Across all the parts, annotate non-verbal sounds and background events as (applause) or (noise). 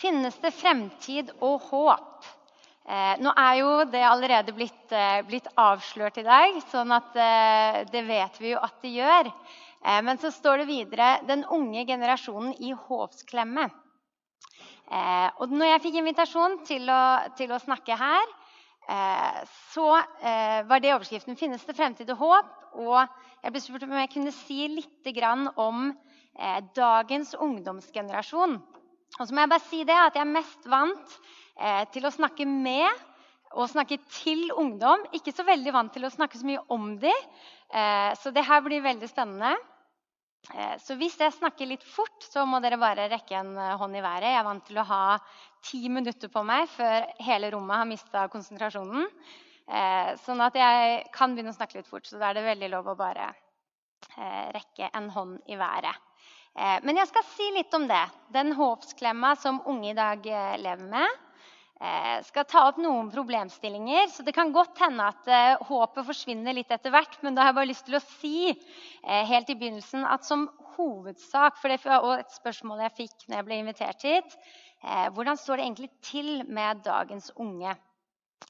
Finnes det fremtid og håp? Eh, nå er jo det allerede blitt, eh, blitt, avslørt i dag, sånn at eh, det vet vi jo at det gjør. Eh, men så står det videre 'den unge generasjonen i håpsklemme'. Eh, og når jeg fikk invitasjon til å, til å snakke her, eh, så var det overskriften 'Finnes det fremtid og håp?' Og jeg ble spurt om jeg kunne si litt om dagens ungdomsgenerasjon. Og så må jeg bare si det at jeg er mest vant eh, til å snakke med og snakke til ungdom. Ikke så veldig vant til å snakke så mye om dem. Eh, så det her blir veldig spennende. Eh, så hvis jeg snakker litt fort, så må dere bare rekke en eh, hånd i været. Jeg er vant til å ha ti minutter på meg før hele rommet har mista konsentrasjonen. Eh, sånn at jeg kan begynne å snakke litt fort, så da er det veldig lov å bare rekke en hånd i været. Eh, men jeg skal si litt om det. Den håpsklemma som unge i dag eh, lever med. Jeg eh, skal ta opp noen problemstillinger. så Det kan godt hende at håpet forsvinner litt etter hvert. Men da har jeg bare lyst til å si helt i begynnelsen at som hovedsak for det var et spørsmål jeg fikk når jeg ble invitert hit, hvordan står det egentlig til med dagens unge?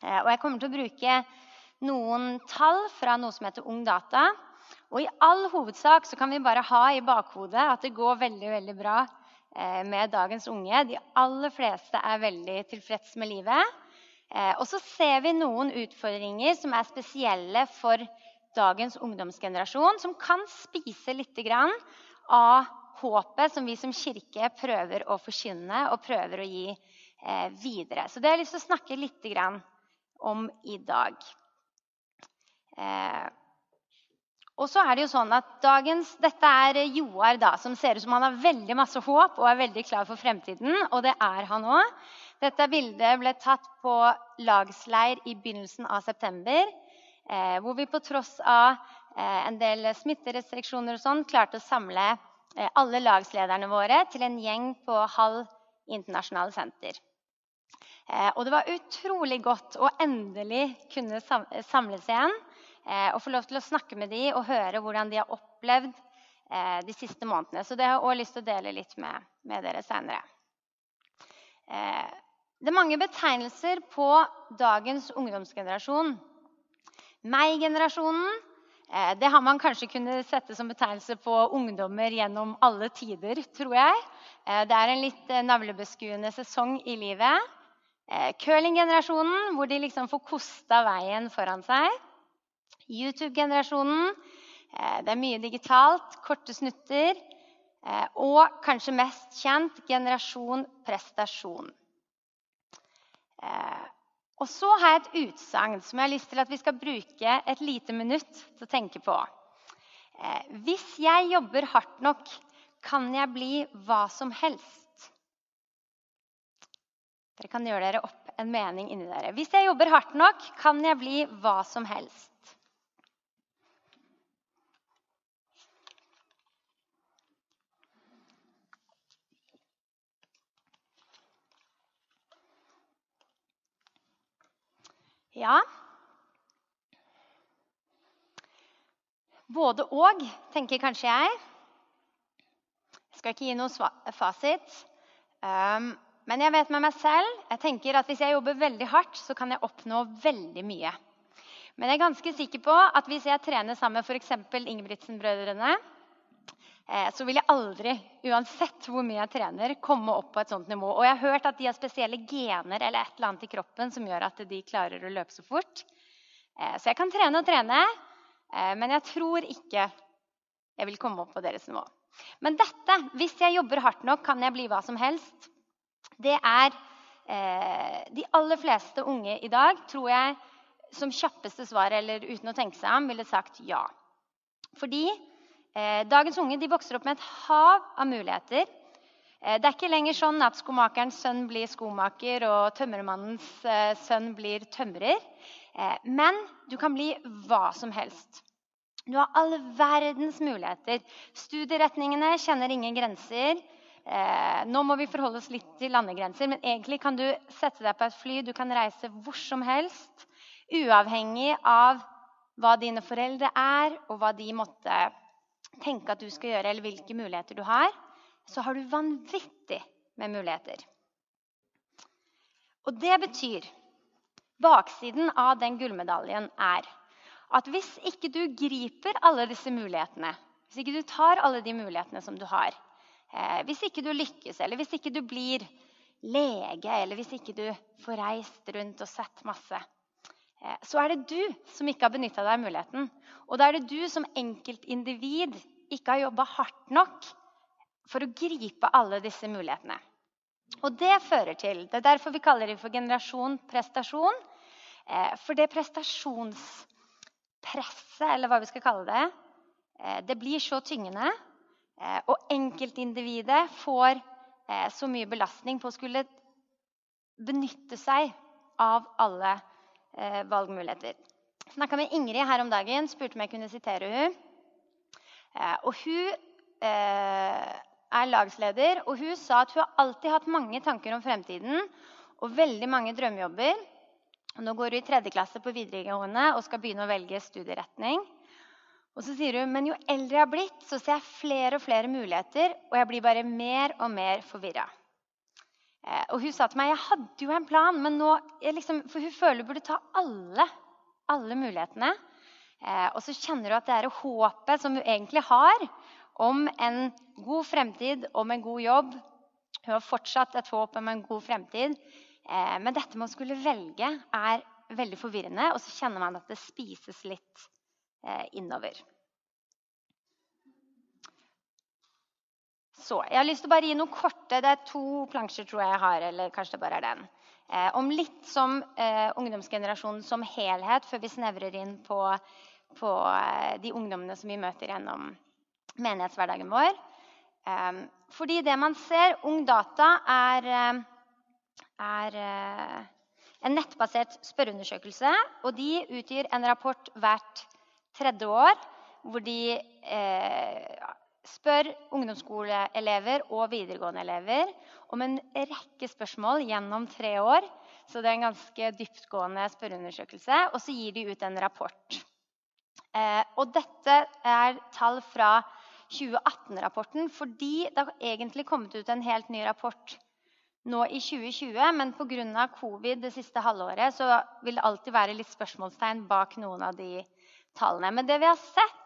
Og jeg kommer til å bruke noen tall fra noe som heter Ung Data. Og i all hovedsak så kan vi bare ha i bakhodet at det går veldig, veldig bra eh, med dagens unge. De aller fleste er veldig tilfreds med livet. Eh, og så ser vi noen utfordringer som er spesielle for dagens ungdomsgenerasjon, som kan spise litt av håpet som vi som kirke prøver å forkynne og prøver å gi eh, videre. Så det har jeg lyst til å snakke litt om i dag. Og så er det jo sånn at dagens, Dette er Joar, da, som ser ut som han har veldig masse håp og er veldig klar for fremtiden. Og det er han òg. Dette bildet ble tatt på lagsleir i begynnelsen av september. Eh, hvor vi på tross av eh, en del smitterestriksjoner og sånn, klarte å samle eh, alle lagslederne våre til en gjeng på halv internasjonale senter. Eh, og det var utrolig godt å endelig kunne samles igjen eh, og få lov til å snakke med dem og høre hvordan de har opplevd eh, de siste månedene. Så det har jeg også lyst til å dele litt med, med dere seinere. Eh, det er mange betegnelser på dagens ungdomsgenerasjon. Meg-generasjonen eh, det har man kanskje kunnet sette som betegnelse på ungdommer gjennom alle tider, tror jeg. Eh, det er en litt eh, navlebeskuende sesong i livet. Curlinggenerasjonen, hvor de liksom får kosta veien foran seg. YouTube-generasjonen. Eh, det er mye digitalt, korte snutter. Eh, og kanskje mest kjent generasjon prestasjon. Eh, og så har jeg et utsagn som jeg har lyst til at vi skal bruke et lite minutt til å tenke på. Hvis jeg jobber hardt nok, kan jeg bli hva som helst. Dere kan gjøre dere opp en mening inni dere. Hvis jeg jobber hardt nok, kan jeg bli hva som helst. Ja Både og, tenker kanskje jeg. Jeg skal ikke gi noen fasit. Um, men jeg vet med meg selv jeg tenker at hvis jeg jobber veldig hardt, så kan jeg oppnå veldig mye. Men jeg er ganske sikker på at hvis jeg trener sammen med f.eks. Ingebrigtsen-brødrene, så vil jeg aldri, uansett hvor mye jeg trener, komme opp på et sånt nivå. Og jeg har hørt at de har spesielle gener eller et eller annet i kroppen som gjør at de klarer å løpe så fort. Eh, så jeg kan trene og trene, eh, men jeg tror ikke jeg vil komme opp på deres nivå. Men dette, hvis jeg jobber hardt nok, kan jeg bli hva som helst. Det er De aller fleste unge i dag, tror jeg, som kjappeste svar eller uten å tenke seg om, ville sagt ja. Fordi Eh, dagens unge vokser opp med et hav av muligheter. Eh, det er ikke lenger sånn at skomakerens sønn blir skomaker og tømmermannens eh, sønn blir tømrer. Men du kan bli hva som helst. Du har all verdens muligheter. Studieretningene kjenner ingen grenser. nå må vi forholde oss litt til landegrenser, men egentlig kan du sette deg på et fly, du kan reise hvor som helst. Uavhengig av hva dine foreldre er, og hva de måtte tenke at du skal gjøre, eller hvilke muligheter du har, så har du vanvittig med muligheter. Og det betyr Baksiden av den gullmedaljen er at hvis ikke du griper alle disse mulighetene, hvis ikke du tar alle de mulighetene som du har, eh, hvis ikke du lykkes, eller hvis ikke du blir lege, eller hvis ikke du får reist rundt og sett masse, så er det du som ikke har benytta deg av muligheten. Og da er det du som enkeltindivid ikke har jobba hardt nok for å gripe alle disse mulighetene. Og det fører til Det er derfor vi kaller det for generasjon prestasjon. Eh, for det prestasjonspresset, eller hva vi skal kalle det, eh, det blir så tyngende. Eh, og enkeltindividet får så mye belastning på å skulle benytte seg av alle valgmuligheter. Jeg snakka med Ingrid her om dagen, spurte om jeg kunne sitere hun. Og hun er lagsleder, og hun sa at hun har alltid hatt mange tanker om fremtiden og veldig mange drømmejobber. Nå går hun i tredje klasse på videregående og skal begynne å velge studieretning. Og så sier hun men jo eldre jeg har blitt, så ser jeg flere og flere muligheter, og jeg blir bare mer og mer forvirra. Eh, og hun sa til meg jeg hadde jo en plan, men nå, liksom, for hun føler hun burde ta alle, alle mulighetene. Eh, og så kjenner hun at det er håpet som hun egentlig har om en god fremtid, om en god jobb. Hun har fortsatt et håp om en god fremtid. Eh, men dette med å skulle velge er veldig forvirrende, og så kjenner man at det spises litt eh, innover. Så, jeg har lyst til å bare gi noen korte Det er to plansjer tror jeg jeg har. eller kanskje det bare er den. Eh, om litt som eh, ungdomsgenerasjonen som helhet, før vi snevrer inn på, på eh, de ungdommene som vi møter gjennom menighetshverdagen vår. Eh, fordi det man ser Ungdata er er eh, en nettbasert spørreundersøkelse. og De utgir en rapport hvert tredje år hvor de eh, spør ungdomsskoleelever og videregående elever om en rekke spørsmål gjennom tre år. Så det er en ganske dyptgående spørreundersøkelse. Og så gir de ut en rapport. Eh, og dette er tall fra 2018-rapporten fordi det har egentlig kommet ut en helt ny rapport nå i 2020, men pga. covid det siste halvåret så vil det alltid være litt spørsmålstegn bak noen av de tallene. Men det vi har sett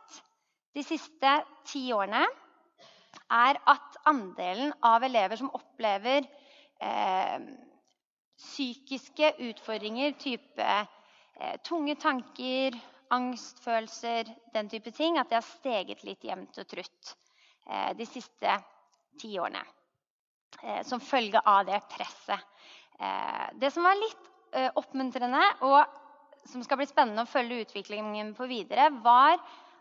de siste ti årene, er at andelen av elever som opplever eh, psykiske utfordringer, type eh, tunge tanker, angstfølelser, den type ting, at det har steget litt jevnt og trutt eh, de siste ti årene. Eh, som følge av det presset. Eh, det som var litt eh, oppmuntrende, og som skal bli spennende å følge utviklingen på videre, var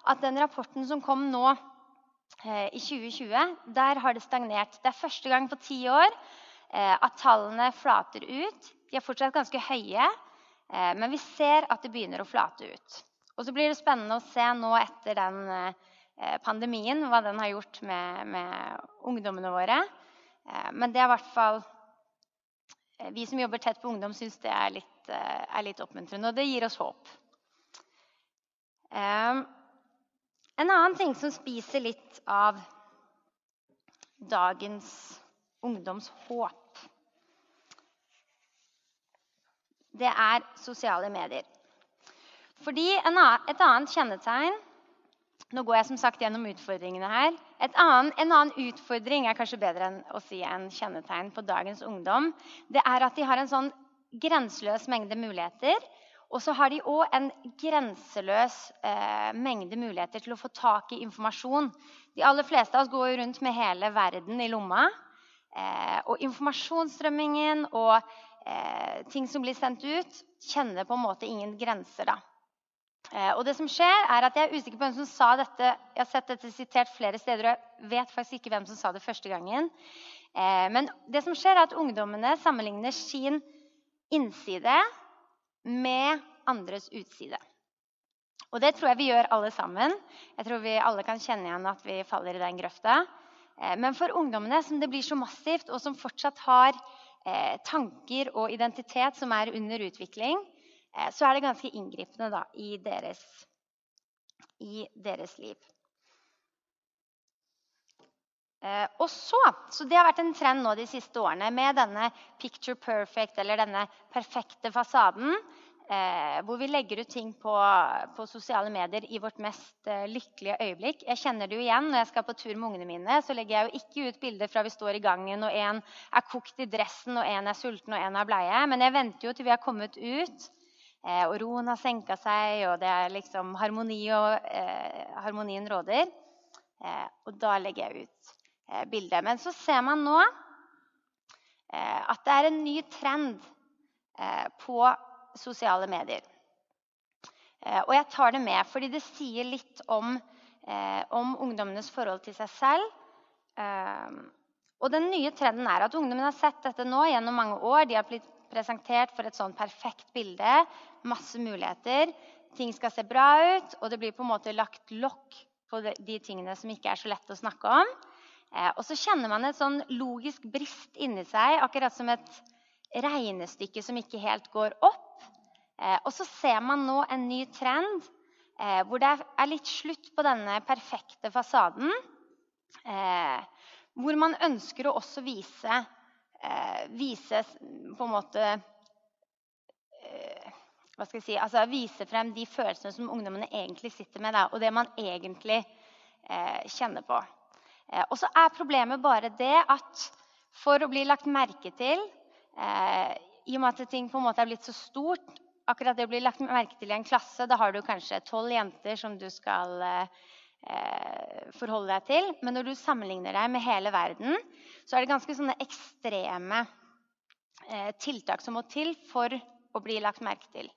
at den rapporten som kom nå i 2020, der har det stagnert. Det er første gang på ti år at tallene flater ut. De er fortsatt ganske høye, men vi ser at det begynner å flate ut. Og så blir det spennende å se nå etter den pandemien hva den har gjort med, med ungdommene våre. Eh, men det er i hvert fall eh, Vi som jobber tett på ungdom, syns det er litt, eh, er litt, oppmuntrende. Og det gir oss håp. En annen ting som spiser litt av dagens ungdoms håp, det er sosiale medier. Fordi et annet kjennetegn nå går jeg som sagt gjennom utfordringene her. Annen, en annen utfordring er kanskje bedre enn å si en kjennetegn på dagens ungdom. Det er at de har en sånn grenseløs mengde muligheter. Og så har de òg en grenseløs eh, mengde muligheter til å få tak i informasjon. De aller fleste av oss går jo rundt med hele verden i lomma. Eh, og informasjonsstrømmingen og eh, ting som blir sendt ut, kjenner på en måte ingen grenser. da. Eh, og det som skjer er at Jeg er usikker på hvem som sa dette. Jeg har sett dette sitert flere steder, og jeg vet faktisk ikke hvem som sa det første gangen. Eh, men det som skjer er at ungdommene sammenligner sin innside med andres utside. Og det tror jeg vi gjør alle sammen. Jeg tror vi alle kan kjenne igjen at vi faller i den grøfta. Eh, men for ungdommene som det blir så massivt, og som fortsatt har tanker og identitet som er under utvikling, Eh, så er det ganske inngripende da, i, deres, i deres liv. Eh, og så, så Det har vært en trend nå de siste årene med denne picture perfect, eller denne perfekte fasaden. Eh, hvor vi legger ut ting på, på, sosiale medier i vårt mest eh, lykkelige øyeblikk. Jeg kjenner det jo igjen når jeg skal på tur med ungene mine. Så legger jeg jo ikke ut bilder fra vi står i gangen og en er kokt i dressen og en er sulten og en er bleie. Men jeg venter jo til vi har kommet ut eh, og roen har senka seg og det er liksom harmoni og eh, harmonien råder. Eh, og da legger jeg ut bildet. Men så ser man nå at det er en ny trend på sosiale medier. Eh, og jeg tar det med fordi det sier litt om, eh, om ungdommenes forhold til seg selv. Eh, og den nye trenden er at ungdommen har sett dette nå gjennom mange år. De har blitt presentert for et sånn perfekt bilde. Masse muligheter. Ting skal se bra ut, og det blir på en måte lagt lokk på de tingene som ikke er så lette å snakke om. Og så kjenner man et sånn logisk brist inni seg, akkurat som et regnestykke som ikke helt går opp. Eh, og så ser man nå en ny trend eh, hvor det er litt slutt på denne perfekte fasaden. Eh, hvor man ønsker å også vise, vise på en måte hva skal jeg si, altså Vise frem de følelsene som ungdommene egentlig sitter med, og det man egentlig eh, kjenner på. Eh, og så er problemet bare det at for å bli lagt merke til eh, I og med at ting på en måte er blitt så stort, akkurat det å bli lagt merke til i en klasse, da har du kanskje tolv jenter som du skal eh, forholde deg til. Men når du sammenligner deg med hele verden, så er det ganske sånne ekstreme tiltak som må til for å bli lagt merke til.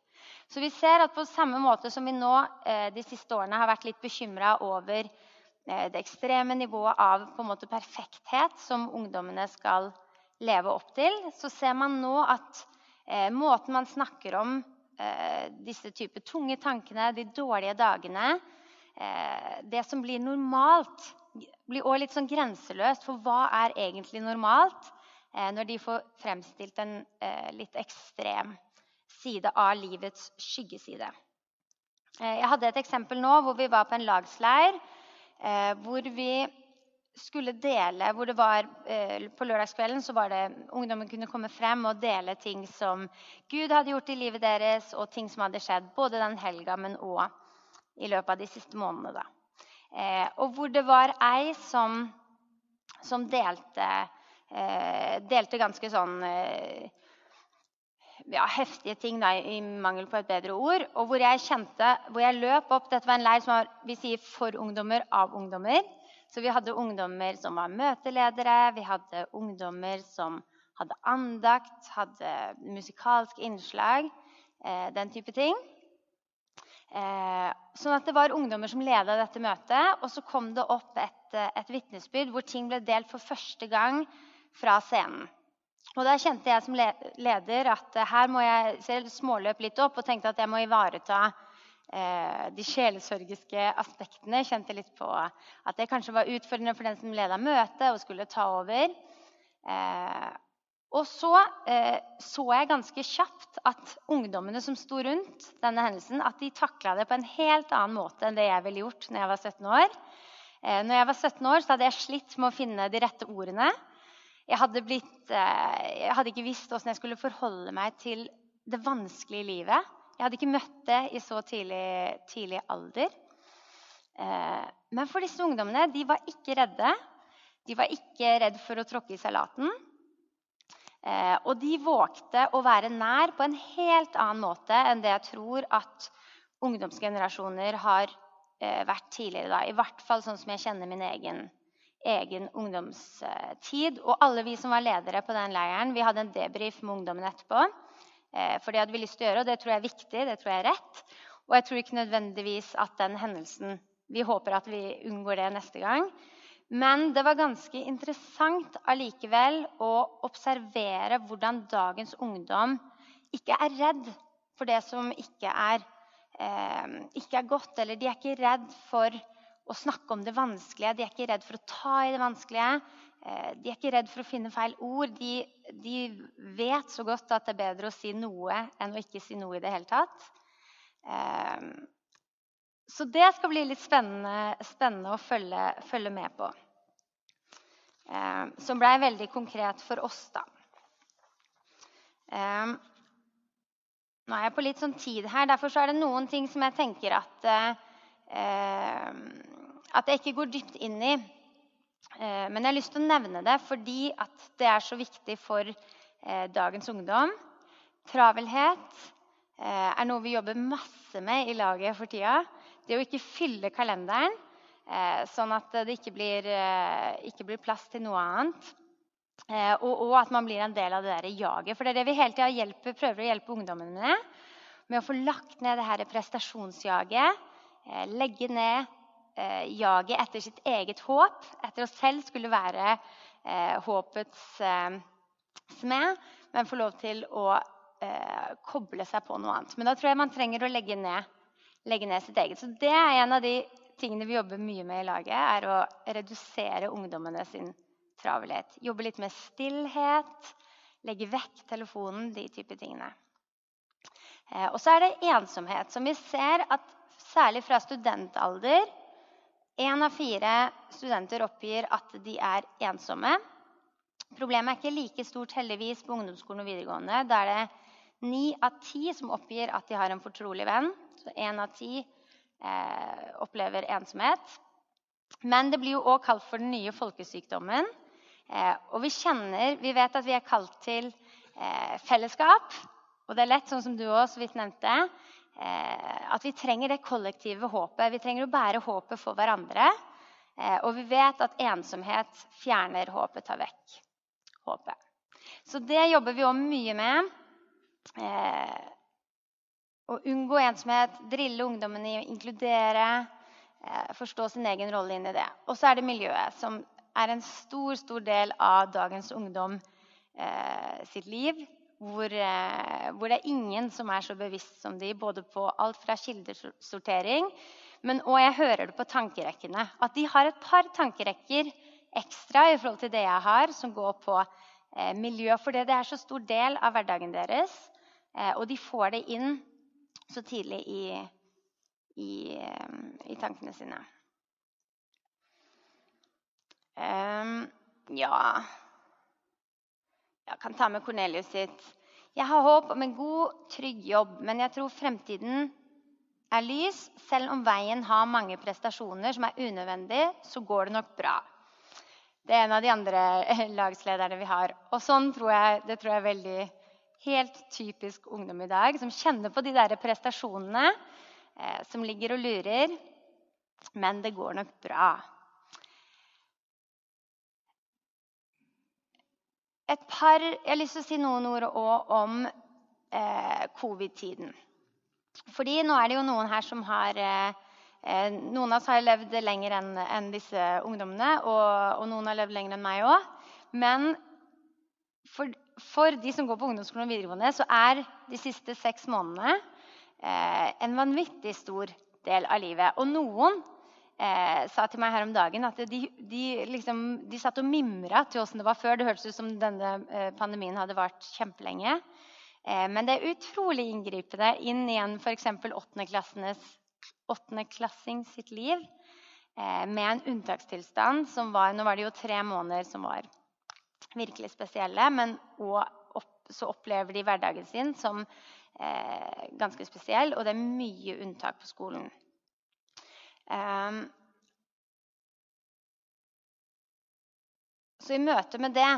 Så vi ser at på samme måte som vi nå de siste årene har vært litt bekymra over det ekstreme nivået av måte perfekthet som ungdommene skal leve opp til, så ser man nå at eh, måten man snakker om eh, disse typer tunge tankene, de dårlige dagene. Eh, det som blir normalt, blir også litt sånn grenseløst. For hva er egentlig normalt eh, når de får fremstilt en eh, litt ekstrem side av livets skyggeside? Eh, jeg hadde et eksempel nå hvor vi var på en lagsleir eh, hvor vi skulle dele hvor det var, eh, På lørdagskvelden så var det ungdommen kunne komme frem og dele ting som Gud hadde gjort i livet deres, og ting som hadde skjedd både den helga, men òg i løpet av de siste månedene. Eh, og hvor det var ei som, som delte, eh, delte ganske sånn eh, ja, heftige ting, da, i mangel på et bedre ord. Og hvor jeg kjente, hvor jeg løp opp Dette var en leir som var vi sier, for ungdommer av ungdommer. Så vi hadde ungdommer som var møteledere, vi hadde ungdommer som hadde andakt, hadde musikalsk innslag, eh, den type ting. Eh, sånn at det var ungdommer som leda dette møtet. Og så kom det opp et, eh, et vitnesbyrd hvor ting ble delt for første gang fra scenen. Og Da kjente jeg som leder at eh, her må jeg, selv jeg småløp litt opp og tenkte at jeg må ivareta Eh, de sjelesørgiske aspektene. Kjente litt på at det kanskje var utfordrende for den som leda møtet og skulle ta over. Eh, og så så jeg ganske kjapt at ungdommene som sto rundt denne hendelsen, at de takla det på en helt annen måte enn det jeg ville gjort når jeg var 17 år. Når jeg var 17 år, så hadde jeg slitt med å finne de rette ordene. Jeg hadde, blitt, jeg hadde ikke visst åssen jeg skulle forholde meg til det vanskelige livet. Jeg hadde ikke møtt det i så tidlig, tidlig alder. Eh, men for disse ungdommene de var ikke redde. De var ikke redd for å tråkke i salaten. Eh, og de vågte å være nær på en helt annen måte enn det jeg tror at ungdomsgenerasjoner har eh, vært tidligere. Da. I hvert fall sånn som jeg kjenner min egen, egen ungdomstid. Og alle vi som var ledere på den leiren, vi hadde en debrief med ungdommen etterpå. Eh, for det hadde vi lyst til å gjøre, og det tror jeg er viktig, det tror jeg er rett. Og jeg tror ikke nødvendigvis at den hendelsen Vi håper at vi unngår det neste gang. Men det var ganske interessant allikevel å observere hvordan dagens ungdom ikke er redd for det som ikke er, eh, ikke er godt. Eller de er ikke redd for å snakke om det vanskelige, de er ikke redd for å ta i det vanskelige. Eh, de er ikke redd for å finne feil ord. De, de, vet så godt at det er bedre å si noe enn å ikke si noe i det hele tatt. Eh, så det skal bli litt spennende, spennende å følge, følge, med på. eh, som blei veldig konkret for oss, da. Nå er jeg på litt sånn tid her, derfor er det noen ting som jeg tenker at At jeg ikke går dypt inn i. Eh, men jeg har lyst til å nevne det fordi at det er så viktig for eh, dagens ungdom. Travelhet eh, er noe vi jobber masse med i laget for tida. Det å ikke fylle kalenderen sånn at det ikke blir, ikke blir plass til noe annet. Og, og, at man blir en del av det der jaget. For det er det vi hele tida prøver å hjelpe ungdommene med. Med å få lagt ned det her prestasjonsjaget. Legge ned eh, jaget etter sitt eget håp. Etter å selv skulle være eh, håpets eh, smed. Men få lov til å eh, koble seg på noe annet. Men da tror jeg man trenger å legge ned, legge ned sitt eget. Så det er en av de tingene vi jobber mye med i laget. er å redusere ungdommene sin travelhet. Jobbe litt med stillhet, legge vekk telefonen, de type tingene. Eh, og så er det ensomhet, som vi ser at særlig fra studentalder Én av fire studenter oppgir at de er ensomme. Problemet er ikke like stort heldigvis på ungdomsskolen og videregående. Da er det ni av ti som oppgir at de har en fortrolig venn. Så én av ti eh, opplever ensomhet. Men det blir jo òg kalt for den nye folkesykdommen. Eh, og vi kjenner, vi vet at vi er kalt til eh, fellesskap. Og det er lett, sånn som du også så vidt nevnte, at vi trenger det kollektive håpet. Vi trenger å bære håpet for hverandre. Og vi vet at ensomhet fjerner håpet, tar vekk håpet. Så det jobber vi òg mye med. Å unngå ensomhet, drille ungdommene i å inkludere, forstå sin egen rolle inn i det. Og så er det miljøet, som er en stor, stor del av dagens ungdom eh, sitt liv. Hvor, eh, hvor, det er ingen som er så bevisst som de, både på alt fra kildesortering men og jeg hører det på tankerekkene. At de har et par tankerekker ekstra i forhold til det jeg har, som går på eh, miljø. For det er så stor del av hverdagen deres. Eh, og de får det inn så tidlig i, i, eh, i tankene sine. Um, ja Jeg kan ta med Cornelius sitt. Jeg har håp om en god, trygg jobb, men jeg tror fremtiden er lys. Selv om veien har mange prestasjoner som er unødvendige, så går det nok bra. Det er en av de andre (laughs) lagslederne vi har. Og sånn tror jeg, det tror jeg er veldig helt typisk ungdom i dag, som kjenner på de der prestasjonene eh, som ligger og lurer. Men det går nok bra. Par, jeg har lyst til å si noen ord om eh, covid-tiden. Fordi nå er det jo noen her som har eh, eh, Noen av oss har levd lenger enn en disse ungdommene, og, og, noen har levd lenger enn meg òg. Men for, for, de som går på ungdomsskolen og videregående, så er de siste seks månedene eh, en vanvittig stor del av livet. Og noen eh, sa til meg her om dagen at de, de, liksom, de satt og mimra til åssen det var før. Det hørtes ut som denne eh, pandemien hadde vart kjempelenge. Eh, men det er utrolig inngripende inn i en f.eks. åttendeklassing sitt liv eh, med en unntakstilstand som var Nå var det jo tre måneder som var virkelig spesielle, men opp, så opplever de hverdagen sin som eh, ganske spesiell, og det er mye unntak på skolen. Um, så i møte med det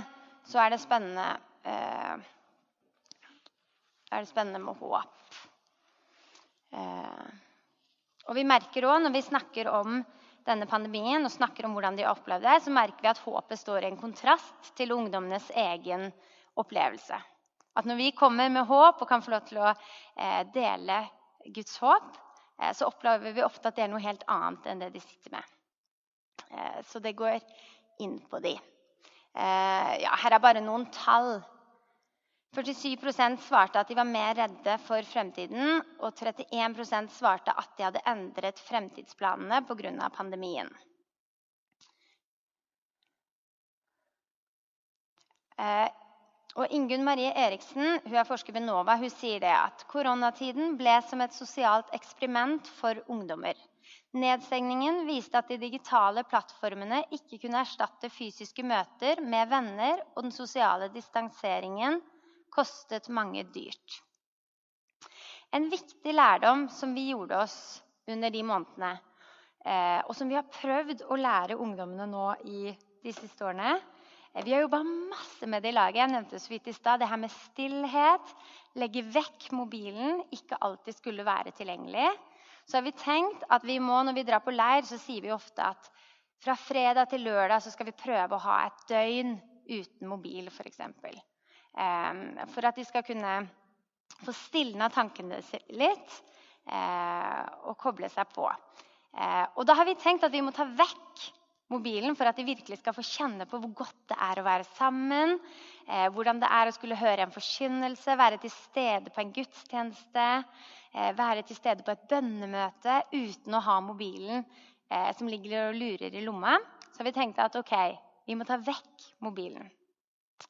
så er det spennende uh, er det spennende med håp. Uh, og vi merker også, Når vi snakker om denne pandemien og snakker om hvordan de har opplevd det, så merker vi at håpet står i en kontrast til ungdommenes egen opplevelse. At når vi kommer med håp og kan få lov til å eh, dele Guds håp, Eh, så opplever vi ofte at det er noe helt annet enn det de sitter med. Eh, så det går inn på de. Eh, ja, her er bare noen tall. 47% svarte at de var mer redde for fremtiden. Og 31% svarte at de hadde endret fremtidsplanene pga. pandemien. Og Ingunn Marie Eriksen hun er forsker ved NOVA, hun sier det at koronatiden ble som et sosialt eksperiment for ungdommer. Nedstengningen viste at de digitale plattformene ikke kunne erstatte fysiske møter med venner, og den sosiale distanseringen kostet mange dyrt. En viktig lærdom som vi gjorde oss under de månedene, eh, og som vi har prøvd å lære ungdommene nå i de siste årene Vi har jobba masse med det i laget. Jeg nevnte så vidt i stad det her med stillhet. Legge vekk mobilen. Ikke alltid skulle være tilgjengelig så har vi tenkt at vi må, når vi drar på leir, så sier vi ofte at fra fredag til lørdag så skal vi prøve å ha et døgn uten mobil, f.eks. For, um, for at de skal kunne få stilna tankene litt uh, og koble seg på. Uh, og da har vi tenkt at vi må ta vekk mobilen for at de virkelig skal få kjenne på hvor godt det er å være sammen. Eh, hvordan det er å skulle høre en forkynnelse, være til stede på en gudstjeneste. Eh, være til stede på et bønnemøte uten å ha mobilen eh, som ligger og lurer i lomma. Så vi tenkte at ok, vi må ta vekk mobilen.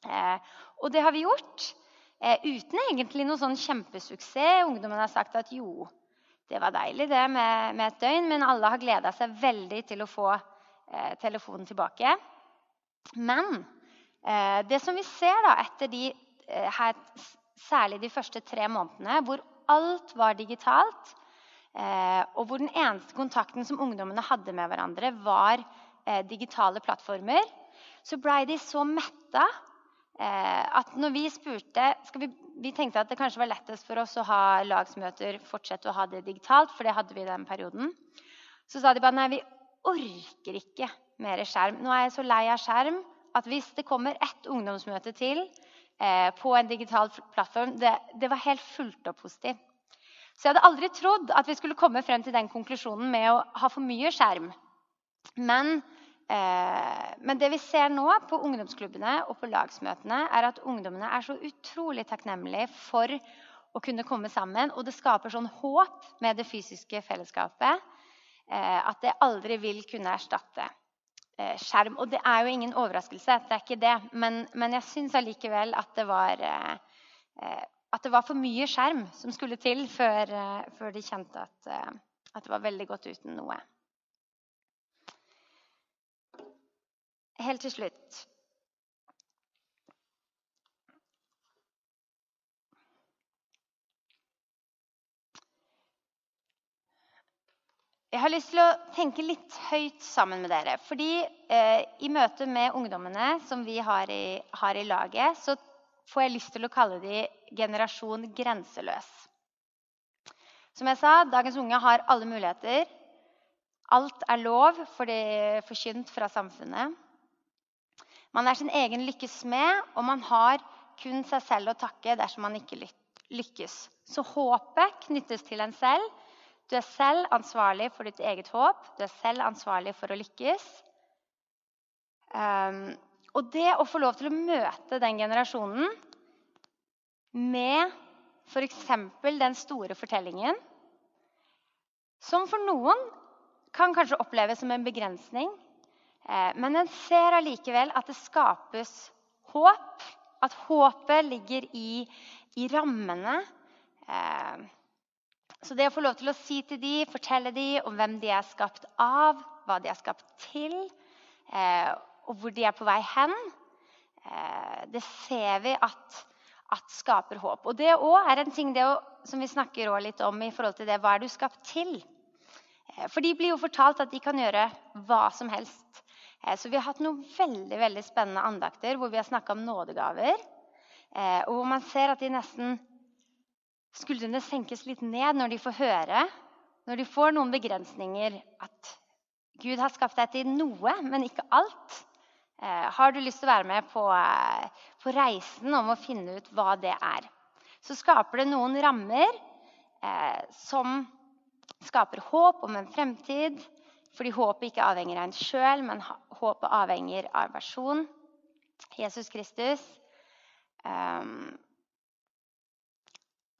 Eh, og det har vi gjort. Eh, uten egentlig noe sånn kjempesuksess. Ungdommen har sagt at jo, det var deilig det med, med et døgn, men alle har gleda seg veldig til å få eh, telefonen tilbake. Men eh, det som vi ser da etter de her, særlig de første tre månedene, hvor alt var digitalt. Eh, og hvor den eneste kontakten som ungdommene hadde med hverandre, var eh, digitale plattformer, så blei de så metta eh, at når vi spurte vi, vi, tenkte at det kanskje var lettest for oss å ha lagsmøter, fortsette å ha det digitalt, for det hadde vi i den perioden. Så sa de bare nei, vi orker ikke mer skjerm. Nå er jeg så lei av skjerm at hvis det kommer ett ungdomsmøte til Eh, på en digital plattform, det, det, var helt fullt opp hos dem. Så jeg hadde aldri trodd at vi skulle komme frem til den konklusjonen med å ha for mye skjerm. Men, eh, men det vi ser nå på ungdomsklubbene og på lagsmøtene, er at ungdommene er så utrolig takknemlige for å kunne komme sammen. Og det skaper sånn håp med det fysiske fellesskapet at det aldri vil kunne erstatte. Eh, skjerm. Og det er jo ingen overraskelse, det er ikke det. Men, men jeg syns allikevel at det var eh, eh, at det var for mye skjerm som skulle til før, før de kjente at, at, det var veldig godt uten noe. Helt til slutt Jeg har lyst til å tenke litt høyt sammen med dere. Fordi eh, i møte med ungdommene som vi har i, har i, laget, så får jeg lyst til å kalle de generasjon grenseløs. Som jeg sa, dagens unge har alle muligheter. Alt er lov for de forkynt fra samfunnet. Man er sin egen lykkes smed, og man har kun seg selv å takke dersom man ikke lykkes. Så håpet knyttes til en selv du er selv ansvarlig for ditt eget håp. Du er selv ansvarlig for å lykkes. Um, og det å få lov til å møte den generasjonen med f.eks. den store fortellingen, som for noen kan kanskje oppleves som en begrensning, eh, men en ser allikevel at det skapes håp. At håpet ligger i, i rammene. Så det å få lov til å si til de, fortelle de om hvem de er skapt av, hva de er skapt til, eh, og hvor de er på vei hen, eh, det ser vi at, at skaper håp. Og det òg er en ting å, som vi snakker litt om i forhold til det. Hva er du skapt til? Eh, for de blir jo fortalt at de kan gjøre hva som helst. Eh, så vi har hatt noen veldig, veldig spennende andakter hvor vi har snakka om nådegaver. Eh, og hvor man ser at de nesten skuldrene senkes litt ned når de får høre, når de får noen begrensninger, at Gud har skapt deg til noe, men ikke alt. Eh, har du lyst til å være med på, eh, på, reisen om å finne ut hva det er? Så skaper det noen rammer eh, som skaper håp om en fremtid. Fordi håpet ikke avhenger av en sjøl, men håpet avhenger av person. Jesus Kristus. Um,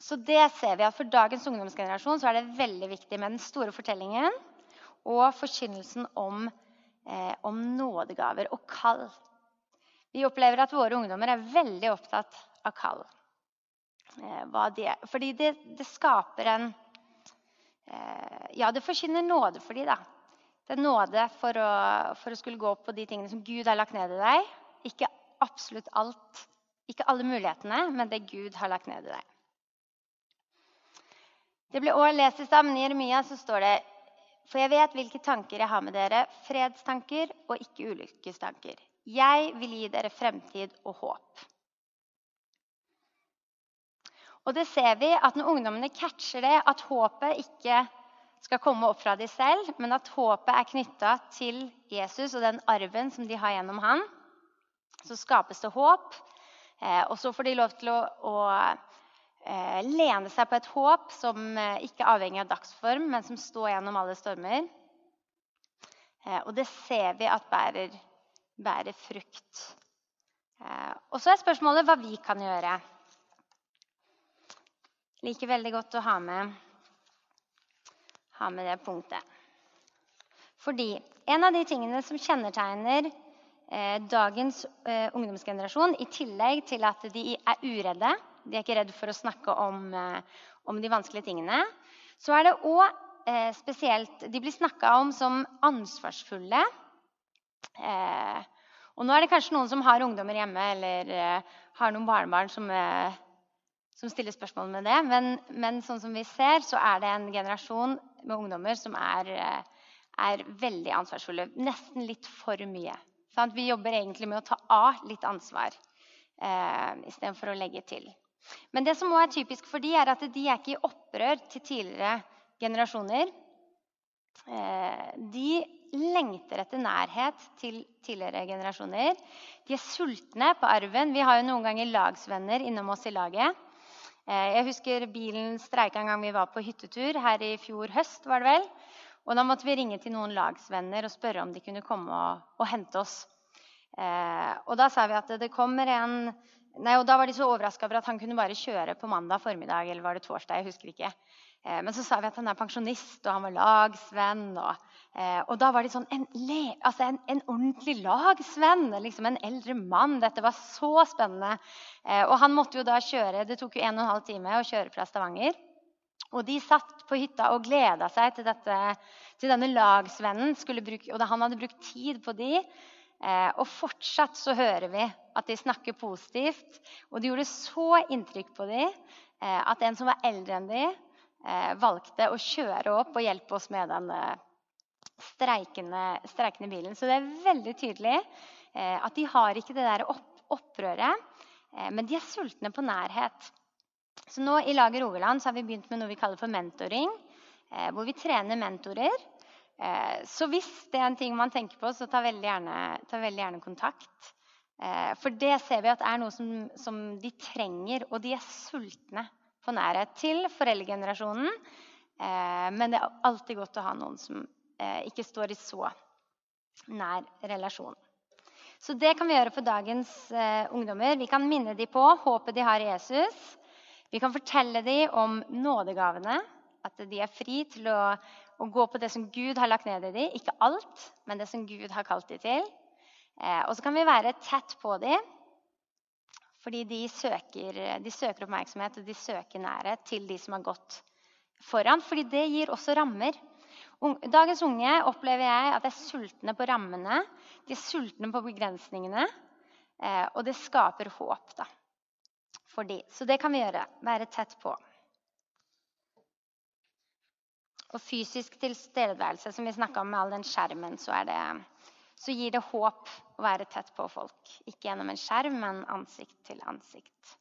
så det ser vi at For dagens ungdomsgenerasjon så er det veldig viktig med den store fortellingen og forkynnelsen om, eh, om nådegaver og kall. Vi opplever at våre ungdommer er veldig opptatt av kall. Eh, de fordi det, det, skaper en eh, Ja, det forkynner nåde for dem, da. Det er nåde for å, for å skulle gå på de tingene som Gud har lagt ned i deg. Ikke absolutt alt, ikke alle mulighetene, men det Gud har lagt ned i deg. Det ble også lest i stad, men i Jeremia så står det For jeg vet hvilke tanker jeg har med dere, fredstanker og ikke ulykkestanker. Jeg vil gi dere fremtid og håp. Og det ser vi at når ungdommene catcher det, at håpet ikke skal komme opp fra de selv, men at håpet er knytta til Jesus og den arven som de har gjennom han, så skapes det håp. Eh, og så får de lov til å, å lene seg på et håp som eh, ikke er avhengig av dagsform, men som står gjennom alle stormer. Eh, og det ser vi at bærer, bærer frukt. Eh, og så er spørsmålet hva vi kan gjøre. Liker veldig godt å ha med, ha med det punktet. Fordi en av de tingene som kjennetegner eh, dagens eh, ungdomsgenerasjon, i tillegg til at de er uredde, de er ikke redde for å snakke om, eh, om de vanskelige tingene, så er det òg eh, spesielt De blir snakka om som ansvarsfulle. Eh, og nå er det kanskje noen som har ungdommer hjemme eller eh, har noen barnebarn som som stiller spørsmål med det. Men, men, sånn som vi ser, så er det en generasjon med ungdommer som er, eh, er veldig ansvarsfulle. Nesten litt for mye. Sant? Vi jobber egentlig med å ta av litt ansvar eh, istedenfor å legge til. Men det som også er typisk for de er at de er ikke i opprør til tidligere generasjoner. Eh, de lengter etter nærhet til tidligere generasjoner. De er sultne på arven. Vi har jo noen ganger lagsvenner innom oss i laget. Eh, jeg husker bilen streika en gang vi var på hyttetur her i fjor høst. var det vel. Og Da måtte vi ringe til noen lagsvenner og spørre om de kunne komme og, og hente oss. Eh, og Da sa vi at det kommer en Nei, og Da var de så overraska over at han kunne bare kjøre på mandag formiddag. eller var det torsdag, jeg husker ikke. Eh, men så sa vi at han er pensjonist, og han var lagsvenn. Og, eh, og da var de sånn En, altså en, en ordentlig lagsvenn! Liksom en eldre mann. Dette var så spennende. Eh, og han måtte jo da kjøre Det tok jo en og en halv time å kjøre fra Stavanger. Og de satt på hytta og gleda seg til, dette, til denne lagsvennen. Bruke, og han hadde brukt tid på de. Og fortsatt så hører vi at de snakker positivt. Og det gjorde så inntrykk på dem at en som var eldre enn de, eh, valgte å kjøre opp og hjelpe oss med den eh, streikende, streikende, bilen. Så det er veldig tydelig eh, at de har ikke det der opp, opprøret, eh, men de er sultne på nærhet. Så nå I Lager Rogaland har vi begynt med noe vi kaller for mentoring, eh, hvor vi trener mentorer. Eh, så hvis det er en ting man tenker på, så ta veldig gjerne, ta veldig gjerne kontakt. For det ser vi at er noe som, som de trenger, og de er sultne på nærhet til foreldregenerasjonen. Eh, men det er alltid godt å ha noen som eh, ikke står i så nær relasjon. Så det kan vi gjøre for dagens eh, ungdommer. Vi kan minne dem på håpet de har i Jesus. Vi kan fortelle dem om nådegavene. At de er fri til å, å, gå på det som Gud har lagt ned i dem. Ikke alt, men det som Gud har kalt dem til. Eh, og så kan vi være tett på dem fordi de søker, de søker, oppmerksomhet og de søker nærhet til de som har gått foran. Fordi det gir også rammer. Dagens unge opplever jeg at er sultne på rammene. De er sultne på begrensningene. Eh, og det skaper håp da, for de. Så det kan vi gjøre. Være tett på. Og fysisk tilstedeværelse, som vi snakka om med all den skjermen, så det så gir det håp å være tett på folk. Ikke gjennom en skjerm, men ansikt til ansikt.